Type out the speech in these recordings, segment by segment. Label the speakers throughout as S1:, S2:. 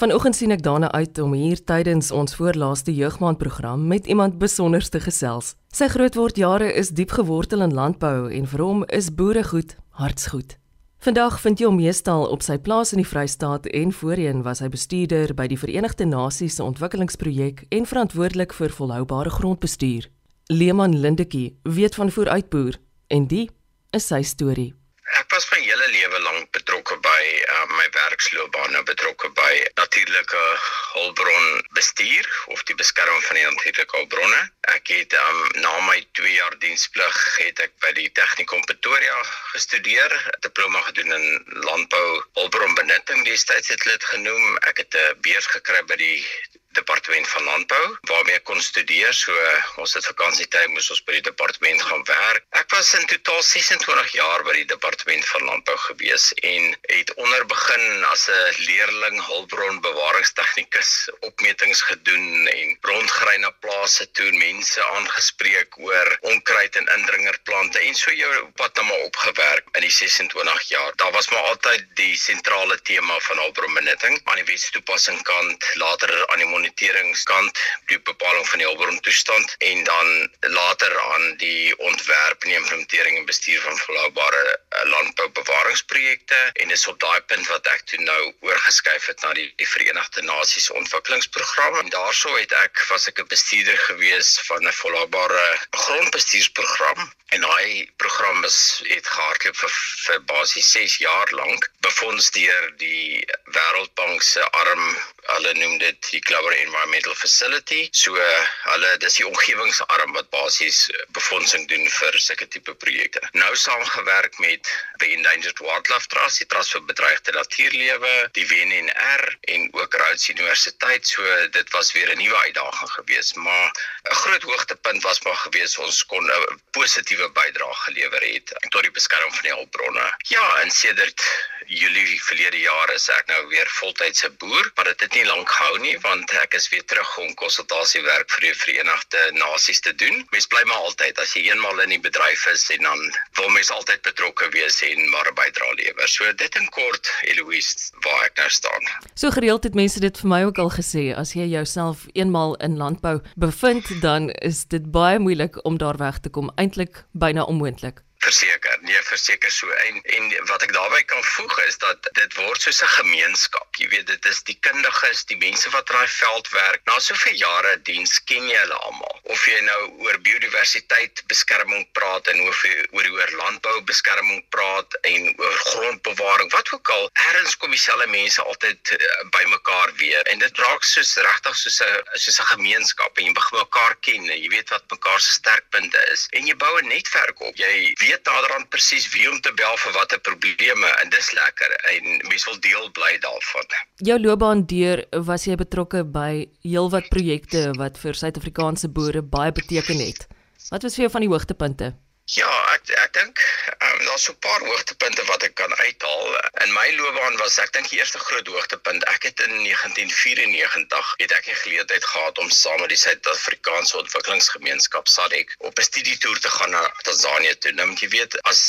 S1: Vanoggend sien ek daarna uit om hier tydens ons voorlaaste jeugmaandprogram met iemand besonders te gesels. Sy grootword jare is diep gewortel in landbou en vir hom is boeregoed hartsgoed. Vandag vind jy hom meestal op sy plaas in die Vrystaat en voorheen was hy bestuurder by die Verenigde Nasies se ontwikkelingsprojek en verantwoordelik vir volhoubare grondbestuur. Leeman Lindetjie weet van vooruitboer en die is sy storie.
S2: Ek was my hele lewe lank betrokke by uh, my werksloopbaan, nou betrokke by natuurlike hulpbron bestuur of die beskerming van die natuurlike hulpbronne. Ek het um, na my 2 jaar diensplig het ek by die Technikon Pretoria gestudeer, diploma gedoen in landbou hulpbronbenutting, destyds het hulle dit genoem. Ek het 'n beurs gekry by die departement van landbou waarmee ek kon studeer. So ons het vakansietyd moes ons by die departement gaan werk. Ek was in totaal 26 jaar by die departement van landbou gewees en het onder begin as 'n leerling hulpbron bewaringstegnikus opmetings gedoen en rondgery na plase toe mense aangespreek oor onkruid en indringerplante en so jou pad na maar opgewerk in die 26 jaar. Daar was maar altyd die sentrale tema van hulpbronbenutting aan die wetstoepassing kant, later aan die moniteringskant die bepaling van die hulpbrontoestand en dan later aan die ontwerp en implementering en bestuur van volhoubare uh, landboubewaringsprojekte. En is op daai punt wat ek toe nou oorgeskuif het na die, die Verenigde Nasies ontwikkelingsprogram. En daarso het ek was ek 'n bestuurder gewees van 'n volhoubare grondbestuursprogram. En daai program is het gehardloop vir, vir basies 6 jaar lank befonds deur die Wêreldbank se arm hulle noem dit die Glover Environmental Facility. So hulle dis die omgewingsarm wat basies befondsing doen vir sulke tipe projekte. Nou saamgewerk met the Endangered Wildlife Trust, die Trust vir Bedreigde Natuurlewe, die WNR en ook Rhodes Universiteit. So dit was weer 'n nuwe uitdaging geweest, maar 'n groot hoogtepunt was maar geweest ons kon 'n positiewe bydrae gelewer het tot die beskerming van die hulpbronne. Ja, en sedert Julie verlede jaar is ek nou weer voltydse boer, maar dit het nie lank gehou nie want ek is weer terug om konsultasiewerk vir die Verenigde Nasies te doen. Mens bly maar altyd as jy eenmal in die bedryf is en dan wil mens altyd betrokke wees en maar 'n bydrae lewer. So dit in kort Eloise waar ek nou staan.
S1: So gereeld het mense dit vir my ook al gesê as jy jouself eenmal in landbou bevind, dan is dit baie moeilik om daar weg te kom, eintlik byna onmoontlik
S2: verseker nee verseker so. En en wat ek daarbey kan voeg is dat dit word soos 'n gemeenskap. Jy weet dit is die kundiges die mense wat raai veld werk. Na soveel jare diens ken jy hulle almal of jy nou oor biodiversiteit beskerming praat en of jy oor oor landbou beskerming praat en oor grondbewaring wat ook al erns kom dieselfde mense altyd uh, bymekaar weer. En dit raak soos regtig soos 'n soos 'n gemeenskap en jy begin mekaar ken jy weet wat mekaar se sterkpunte is. En jy bou 'n netwerk op. Jy weet naderhand presies wie om te bel vir watter probleme en dis lekker en mense wil deel bly daarvan.
S1: Jou loopbaan deur was jy betrokke by heelwat projekte wat vir Suid-Afrikaanse boere baie beteken het. Wat was vir jou van die hoogtepunte?
S2: Ja, ek ek dink um, daar's so 'n paar hoogtepunte wat ek kan uithaal. In my loopbaan was ek dink die eerste groot hoogtepunt. Ek het in 1994 het ek die geleentheid gehad om saam met die Suid-Afrikaanse Ontwikkelingsgemeenskap SADC op 'n studietoer te gaan na Tansanië toe. Nou moet jy weet as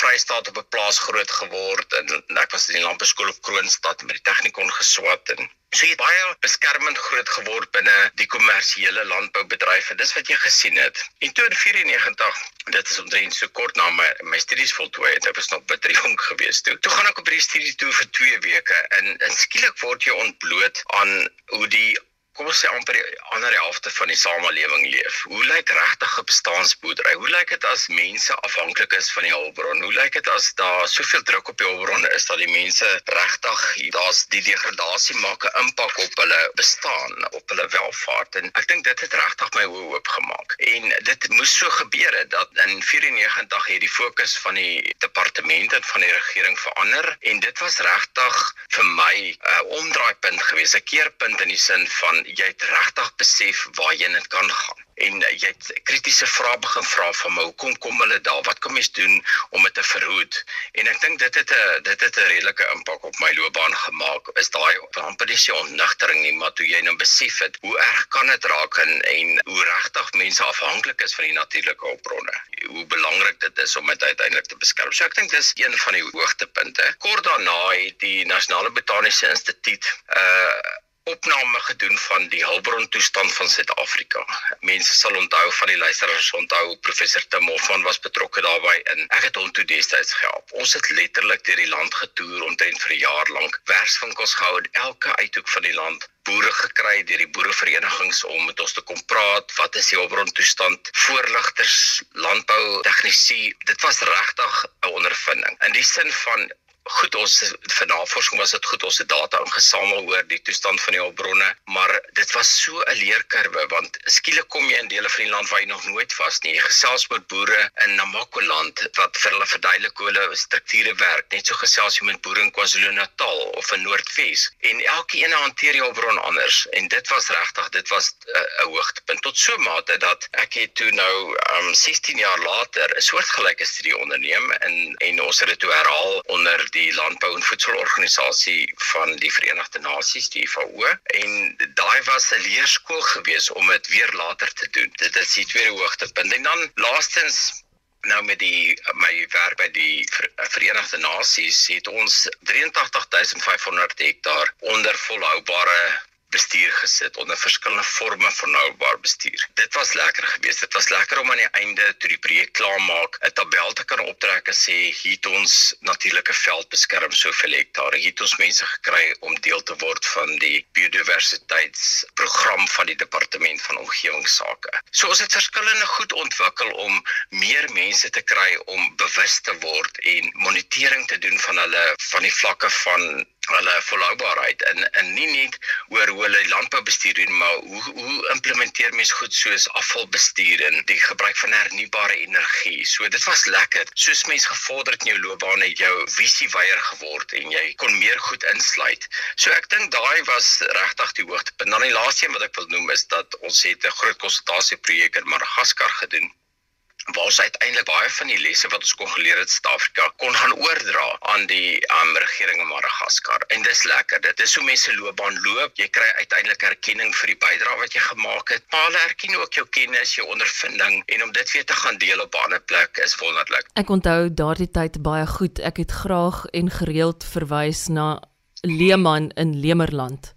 S2: Vrystaat op 'n plaas groot geword en ek was in die landbouskool op Kroonstad met die tegnikon geswat en So jy baie beskermend groot geword binne die kommersiële landboubedryf en dis wat jy gesien het. En toe in 94, dit is omtrent so kort na my my studies voltooi het, ek was nog baie jonk geweest toe. Toe gaan ek op hierdie studie toe vir 2 weke en, en skielik word jy ontbloot aan hoe die kom ons sê amper die ander helfte van die samelewing leef. Hoe lyk regtig 'n bestaansboerdery? Hoe lyk dit as mense afhanklik is van die hulpbron? Hoe lyk dit as daar soveel druk op die hulpbronne is dat die mense regtig daar's die degradasie maak 'n impak op hulle bestaan, op hulle welvaart en ek dink dit het regtig my hoe hoop gemaak. En dit moes so gebeur het dat in 94 het die fokus van die departement en van die regering verander en dit was regtig vir my 'n uh, omdraaipunt geweest, 'n keerpunt in die sin van jy het regtig besef waar jy net kan gaan. en jy het kritiese vrae begin vra van my hoekom kom hulle daar? Wat kan mens doen om dit te verhoed? En ek dink dit het 'n dit het 'n redelike impak op my loopbaan gemaak. Is daai amper nie se ontnigtering nie maar toe jy nou besef het hoe erg kan dit raak en, en hoe regtig mense afhanklik is van die natuurlike hulpbronne hoe belangrik dit is om dit uiteindelik te beskerm. So ek dink dis een van die hoogtepunte. Kort daarna het die nasionale botaniese instituut 'n uh, opname gedoen van die hulpbron toestand van Suid-Afrika. Mense sal onthou van die luisteraars onthou professor Tim Hofman was betrokke daarbey en ek het hom toe destyds gehelp. Ons het letterlik deur die land getoer omtrent vir 'n jaar lank, werkswinkels gehou in elke uithoek van die land. Boere gekry deur die boereverenigings om met ons te kom praat. Wat is die hulpbron toestand voorligters landbou tegnisie dit was regtig 'n ondervinding. In die sin van goed ons vir navorsing was dit goed ons het data ingesamel oor die toestand van die hulpbronne maar dit was so 'n leerkurwe want skielik kom jy in dele van die land waar jy nog nooit was nie. Jy gesels met boere in Namakoland wat vir hulle verduidelik hoe hulle strukture werk net so gesels jy met boere in KwaZulu-Natal of in Noordwes en elkeen hanteer die hulpbron anders en dit was regtig dit was eh, 'n uh, hoogtepunt tot so mate dat ek het toe nou um, ehm, 16 jaar later 'n soortgelyke studie onderneem en en ons het dit toe herhaal onder die landbou en voedselorganisasie van die Verenigde Nasies die FAO en daai was 'n leerskool gewees om dit weer later te doen. Dit is die tweede hoogtepunt. En dan laastens nou met die my werk by die Verenigde Nasies het ons 83500 hektaar onder volhoubare bestuur gesit onder verskillende forme van noubaar bestuur. Dit was lekker geweest. Dit was lekker om aan die einde toe die projek klaar maak, 'n tabel te kan optrek en sê hier het ons natuurlike veld beskerm soveel hektare. Hier het ons mense gekry om deel te word van die biodiversiteitsprogram van die departement van omgewingsake. So ons het verskillende goed ontwikkel om meer mense te kry om bewus te word en monitering te doen van hulle van die vlakke van hulle volhoubaarheid en en nie net oor hoe hulle landboubestuur doen maar hoe hoe implementeer mens goed soos afvalbestuur en die gebruik van hernubare energie. So dit was lekker. Soos mens gevorder het in jou loopbaan het jou visie wyer geword en jy kon meer goed insluit. So ek dink daai was regtig die hoogtepunt. Dan die laaste een wat ek wil noem is dat ons het 'n groot konsultasieprojek in Madagaskar gedoen waar ons uiteindelik baie van die lesse wat ons kon geleer het in Suid-Afrika kon gaan oordra aan die um, regering in Madagaskar. En dis lekker. Dit is hoe mense loopbaan loop. Jy kry uiteindelik erkenning vir die bydrae wat jy gemaak het. Maar hulle erken ook jou kennis, jou ondervinding en om dit weer te gaan deel op 'n ander plek is wonderlik.
S1: Ek onthou daardie tyd baie goed. Ek het graag en gereeld verwys na Leeman in Lemerland.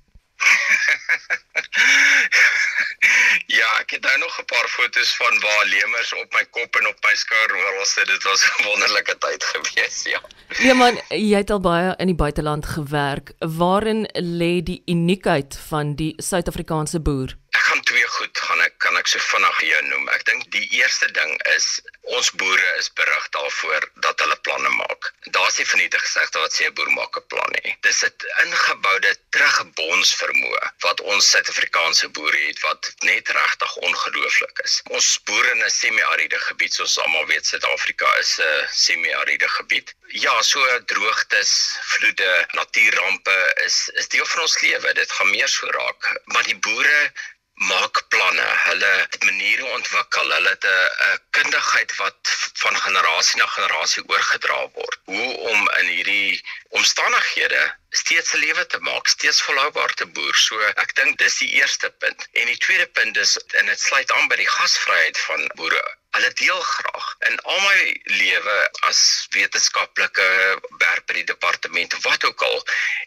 S2: Ja, ek het nou nog 'n paar foto's van waar lemers op my kop en op my skouer oral sit. Dit was 'n wonderlike tyd gewees, ja.
S1: Ja man, jy het al baie in die buiteland gewerk. Waarin lê die uniekheid van die Suid-Afrikaanse boer?
S2: Ek gaan twee goed gaan ek kan ek so vinnig jou noem. Ek dink die eerste ding is ons boere is berig daarvoor dat hulle planne maak. Daar's nie vernietig gesegde wat sê 'n boer maak 'n plan nie. Dis 'n ingeboude terugbonds vermoë wat ons Suid-Afrikaanse boere het wat net regtig ongelooflik is. Ons boere in 'n semi-ariede gebied, soos almal weet, Suid-Afrika is 'n semi-ariede gebied. Ja, so droogtes, vloede, natuurrampe is is deel van ons lewe. Dit gaan meer so raak, maar die boere maak planne. Hulle maniere ontwikkel. Hulle het 'n kundigheid wat van generasie na generasie oorgedra word. Hoe om in hierdie omstandighede steeds 'n lewe te maak, steeds volhoubaar te boer. So ek dink dis die eerste punt. En die tweede punt is en dit sluit aan by die gasvryheid van boere hulle deel graag. In al my lewe as wetenskaplike werk by die departement of wat ook al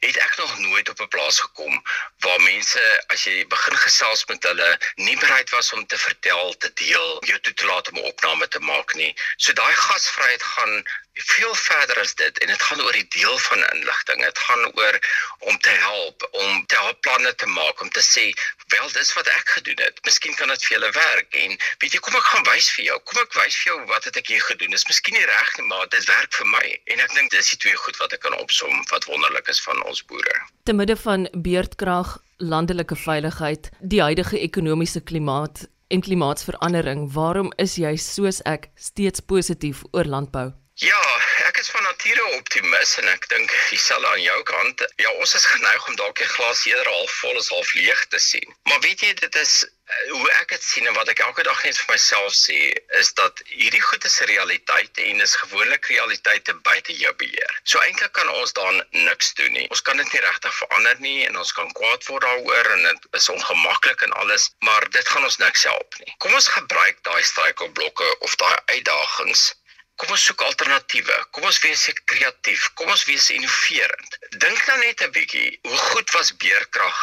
S2: het ek nog nooit op 'n plaas gekom waar mense as jy begin gesels met hulle nie bereid was om te vertel te deel jou toe te laat om 'n opname te maak nie. So daai gasvryheid gaan veel verder as dit en dit gaan oor die deel van inligting. Dit gaan oor om te help, om te help planne te maak, om te sê, "Wel, dis wat ek gedoen het. Miskien kan dit vir julle werk." En weet jy, kom ek gaan wys vir jou. Kom ek wys vir jou wat het ek hier gedoen. Dis miskien nie reg nie, maar dit werk vir my. En ek dink dis die twee goed wat ek kan opsom wat wonderlik is van ons boere.
S1: Te midde van beurtkrag, landelike veiligheid, die huidige ekonomiese klimaat en klimaatsverandering, waarom is jy soos ek steeds positief oor landbou?
S2: Ja, ek is van nature optimis en ek dink dieselfde aan jou kant. Ja, ons is geneig om dalk die glas eerder half vol as half leeg te sien. Maar weet jy, dit is eh, hoe ek dit sien en wat ek elke dag net vir myself sê, is dat hierdie goed is 'n realiteit en is gewoonlik realiteite buite jou beheer. So eintlik kan ons daan niks doen nie. Ons kan dit nie regtig verander nie en ons kan kwaad word daaroor en dit is ongemaklik en alles, maar dit gaan ons niks help nie. Kom ons gebruik daai struikelblokke of daai uitdagings Kom ons soek alternatiewe. Kom ons wees kreatief. Kom ons wees innoverend. Dink dan net 'n bietjie, hoe goed was beerkrag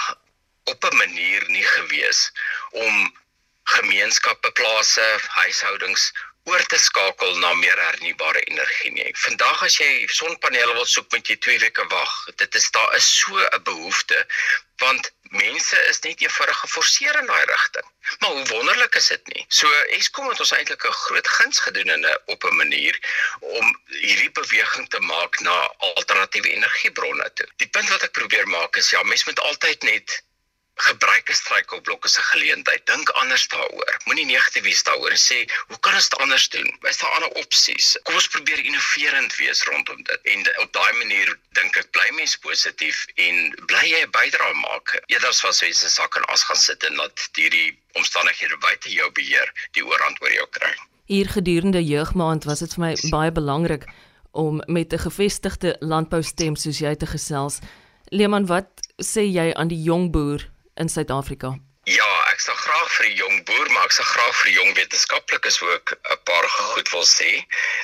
S2: op 'n manier nie gewees om gemeenskappe, plase, huishoudings oor te skakel na meer hernubare energie nie. Vandag as jy sonpanele wil soek, moet jy 2 weke wag. Dit is daar is so 'n behoefte want mense is net eenvoudig geforseer in daai rigting. Maar hoe wonderlik is dit nie? So Eskom het ons eintlik 'n groot guns gedoen in 'n op 'n manier om hierdie beweging te maak na alternatiewe energiebronne toe. Die punt wat ek probeer maak is ja, mens moet altyd net gebruik 'n struikelblok as 'n geleentheid. Dink anders daaroor. Moenie negatief wees daaroor en sê, "Hoe kan ons dit anders doen? Is daar ander opsies?" Kom ons probeer innoverend wees rondom dit. En op daai manier dink ek bly mens positief en bly jy 'n bydrae maak. Eerder as wat jy se sak en as gaan sit en laat hierdie omstandighede buite jou beheer die oorhand oor jou kry.
S1: Hier gedurende jeugmaand was dit vir my baie belangrik om met 'n gevestigde landboustem soos jy te gesels. Leeman, wat sê jy aan die jong boer in Suid-Afrika?
S2: Ja, ek sal graag vir die jong boer, maar ek sal graag vir die jong wetenskaplikes ook 'n paar goed wil sê.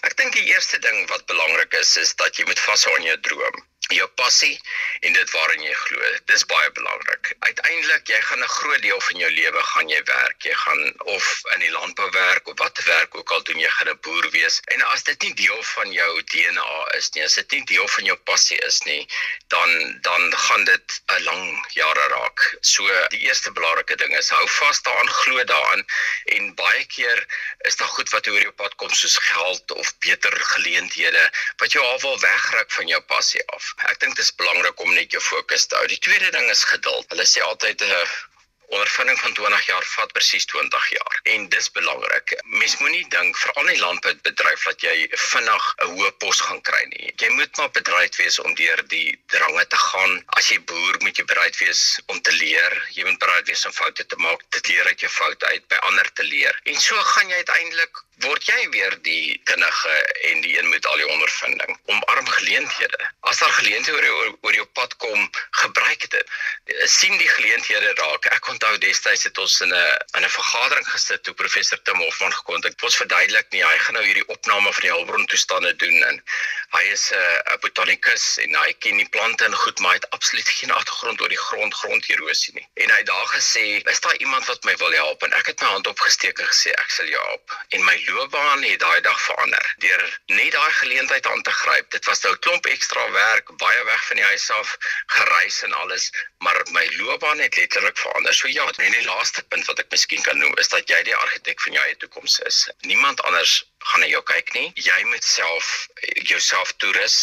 S2: Ek dink die eerste ding wat belangrik is, is dat jy moet vashou aan jou droom jou passie en dit waarin jy glo. Dis baie belangrik. Uiteindelik, jy gaan 'n groot deel van jou lewe gaan jy werk. Jy gaan of in die landbou werk of watter werk ook al doen jy gaan 'n boer wees. En as dit nie deel van jou DNA is nie, as dit nie deel van jou passie is nie, dan dan gaan dit 'n lang jare raak. So die eerste belangrike ding is hou vas daaraan, glo daaraan en baie keer is daar goed wat oor jou pad kom soos geld of beter geleenthede wat jou al wil wegruk van jou passie af. Ek dink dit is belangrik om net jou fokus te hou. Die tweede ding is geduld. Hulle sê altyd 'n uh, ondervinding van 20 jaar vat presies 20 jaar. En dis belangrik. Mens moenie dink veral in landboubedryf dat jy vinnig 'n hoë pos gaan kry nie. Jy moet maar bereid wees om deur die drange te gaan. As jy boer, moet jy bereid wees om te leer. Jy moet bereid wees om foute te maak, te leer uit jou foute uit, by ander te leer. En so gaan jy uiteindelik word jy weer die kundige en die een met al die ondervinding. Omarm geleenthede. As daar geleenthede oor, oor jou pad kom, gebruik dit. sien die geleenthede raak. Ek onthou destyds het ons in 'n in 'n vergadering gesit toe professor Tim Hofman gekom het. Ek wou verduidelik nie, hy gaan nou hierdie opname van die hulpbron toestande doen en hy is 'n botanikus en hy ken die plante en goed, maar hy het absoluut geen agtergrond oor die grond gronderosie nie. En hy het daar gesê, "Is daar iemand wat my wil help?" En ek het my hand opgesteek en gesê, "Ek sal jou help." En my loopbaan het daai dag verander deur net daai geleentheid aan te gryp. Dit was nou 'n klomp ekstra werk, baie weg van die huis af, gereis en alles, maar my loopbaan het letterlik verander. So ja, en die laaste punt wat ek miskien kan noem is dat jy die argitek van jou eie toekoms is. Niemand anders gaan na jou kyk nie. Jy moet self jouself toerus,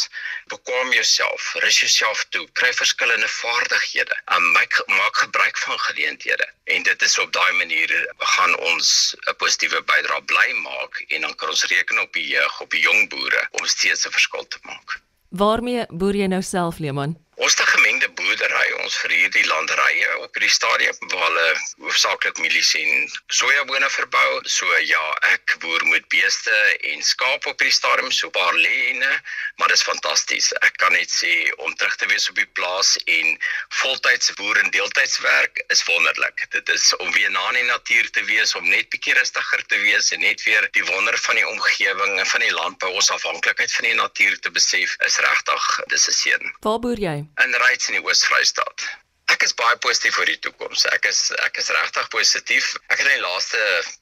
S2: bekwam jouself, rus jouself toe, kry verskillende vaardighede. Um, maak maak gebruik van geleenthede en dit is op daai manier gaan ons 'n positiewe bydrae bly maak en dan kan ons reken op die jeug, op die jong boere om steeds 'n verskil te maak.
S1: Waarmee boer jy nou self, Leeman?
S2: Ons het 'n gemengde boerdery. Ons verhuur die landerye op hierdie stadium waar hulle hoofsaaklik mielies en sojabone verbou. So ja, ek boer met beeste en skaap op hierdie stadium, so paar lêne, maar dit is fantasties. Ek kan net sê om terug te wees op die plaas en voltydse boer en deeltydswerk is wonderlik. Dit is om weer na die natuur te wees, om net bietjie rustiger te wees en net weer die wonder van die omgewing en van die landbou, ons afhanklikheid van die natuur te besef, is regtig dis 'n seën.
S1: Waar boer jy?
S2: In Ryds in die Oos-Vrystaat. Ek is baie positief oor die toekoms. Ek is ek is regtig positief. Ek het in die laaste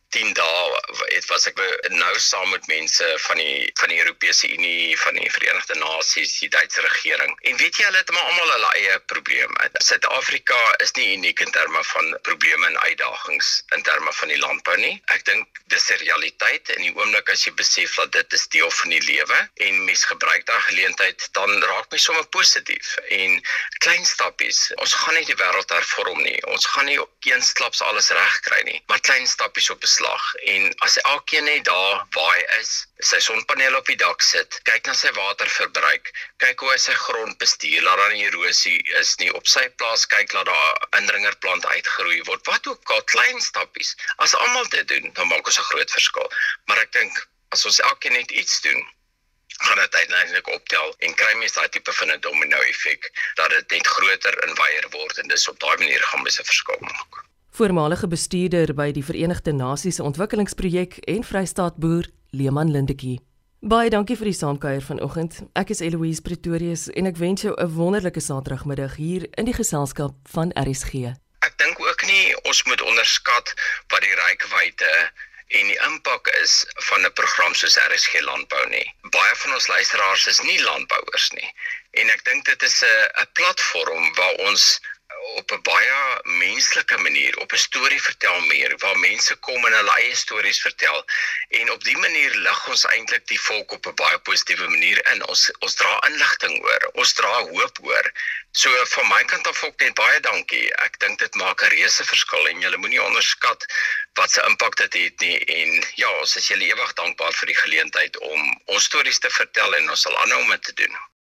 S2: 10 dae het was ek nou saam met mense van die van die Europese Unie, van die Verenigde Nasies, die Duitse regering. En weet jy hulle het maar almal hulle eie probleme. Suid-Afrika is nie uniek in terme van probleme en uitdagings in terme van die landbou nie. Ek dink dis 'n realiteit in die oomblik as jy besef dat dit is deel van die lewe en mens gebruik daai geleentheid dan raak my sommer positief en klein stappies. Ons gaan nie die wêreld hervorm nie. Ons gaan nie eensklaps alles regkry nie, maar klein stappies op 'n grondslag en as elkeen net daar waar hy is, sy sonpaneel op die dak sit, kyk na sy waterverbruik, kyk hoe hy sy grond bestuur, laat daar nie erosie is nie op sy plaas, kyk laat daar indringerplant uitgroei word. Wat ook al klein stappies. As almal dit doen, dan maak ons 'n groot verskil. Maar ek dink as ons elkeen net iets doen, gaan dit uiteindelik optel en kry mens daai tipe van 'n domino effek dat dit net groter en wyer word en dis op daai manier gaan mens 'n verskil maak.
S1: Voormalige bestuurder by die Verenigde Nasies Ontwikkelingsprojek en Vrystaat boer Leeman Lindetjie. Baie dankie vir die saamkuier vanoggend. Ek is Eloise Pretorius en ek wens jou 'n wonderlike Saterdagmiddag hier in die geselskap van RSG.
S2: Ek dink ook nie ons moet onderskat wat die rykwyte en die impak is van 'n program soos RSG Landbou nie. Baie van ons luisteraars is nie landbouers nie. En ek dink dit is 'n platform waar ons op 'n baie menslike manier op 'n storie vertel meer waar mense kom en hulle eie stories vertel. En op die manier lig ons eintlik die volk op 'n baie positiewe manier in. Ons ons dra inligting oor ons dra hoop oor. So van my kant af ook net baie dankie. Ek dink dit maak 'n reuse verskil en jy moenie onderskat wat se impak dit het nie. En ja ons is julle ewig dankbaar vir die geleentheid om ons stories te vertel en ons sal aanhou om dit te doen